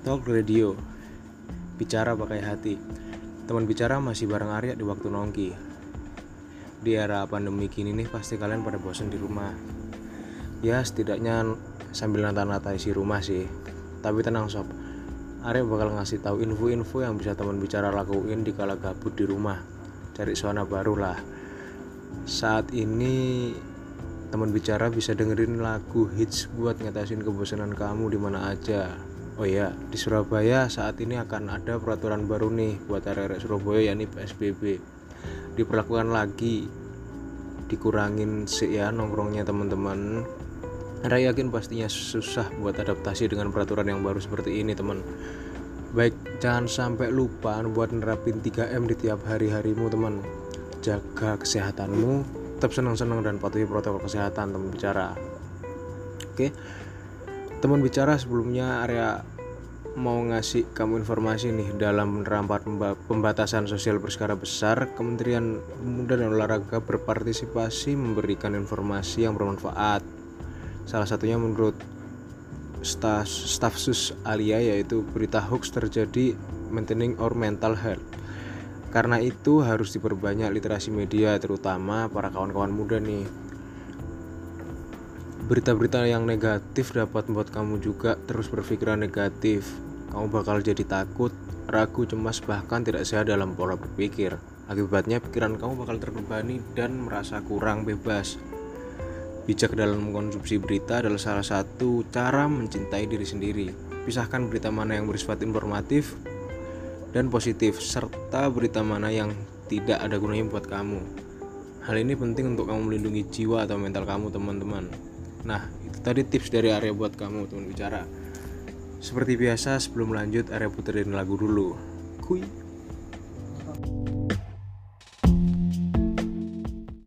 Talk Radio. Bicara pakai hati. Teman bicara masih bareng Arya di waktu nongki. Di era pandemi gini nih pasti kalian pada bosan di rumah. Ya setidaknya sambil nata-nata isi rumah sih. Tapi tenang sob. Arya bakal ngasih tahu info-info yang bisa teman bicara lakuin di kala gabut di rumah. Cari suara baru lah. Saat ini teman bicara bisa dengerin lagu hits buat ngatasin kebosanan kamu di mana aja. Oh ya, di Surabaya saat ini akan ada peraturan baru nih buat area Surabaya yakni PSBB. Diperlakukan lagi, dikurangin sih ya nongkrongnya teman-teman. Anda yakin pastinya susah buat adaptasi dengan peraturan yang baru seperti ini teman. Baik, jangan sampai lupa buat nerapin 3M di tiap hari-harimu teman. Jaga kesehatanmu, tetap senang-senang dan patuhi protokol kesehatan teman bicara oke teman bicara sebelumnya area mau ngasih kamu informasi nih dalam menerampat pembatasan sosial berskala besar Kementerian Pemuda dan Olahraga berpartisipasi memberikan informasi yang bermanfaat salah satunya menurut staf, staf sus Alia yaitu berita hoax terjadi maintaining our mental health karena itu harus diperbanyak literasi media terutama para kawan-kawan muda nih. Berita-berita yang negatif dapat membuat kamu juga terus berpikiran negatif. Kamu bakal jadi takut, ragu, cemas bahkan tidak sehat dalam pola berpikir. Akibatnya pikiran kamu bakal terbebani dan merasa kurang bebas. Bijak dalam mengkonsumsi berita adalah salah satu cara mencintai diri sendiri. Pisahkan berita mana yang bersifat informatif dan positif serta berita mana yang tidak ada gunanya buat kamu. Hal ini penting untuk kamu melindungi jiwa atau mental kamu teman-teman. Nah, itu tadi tips dari area buat kamu teman bicara. Seperti biasa sebelum lanjut area puterin lagu dulu. Kui.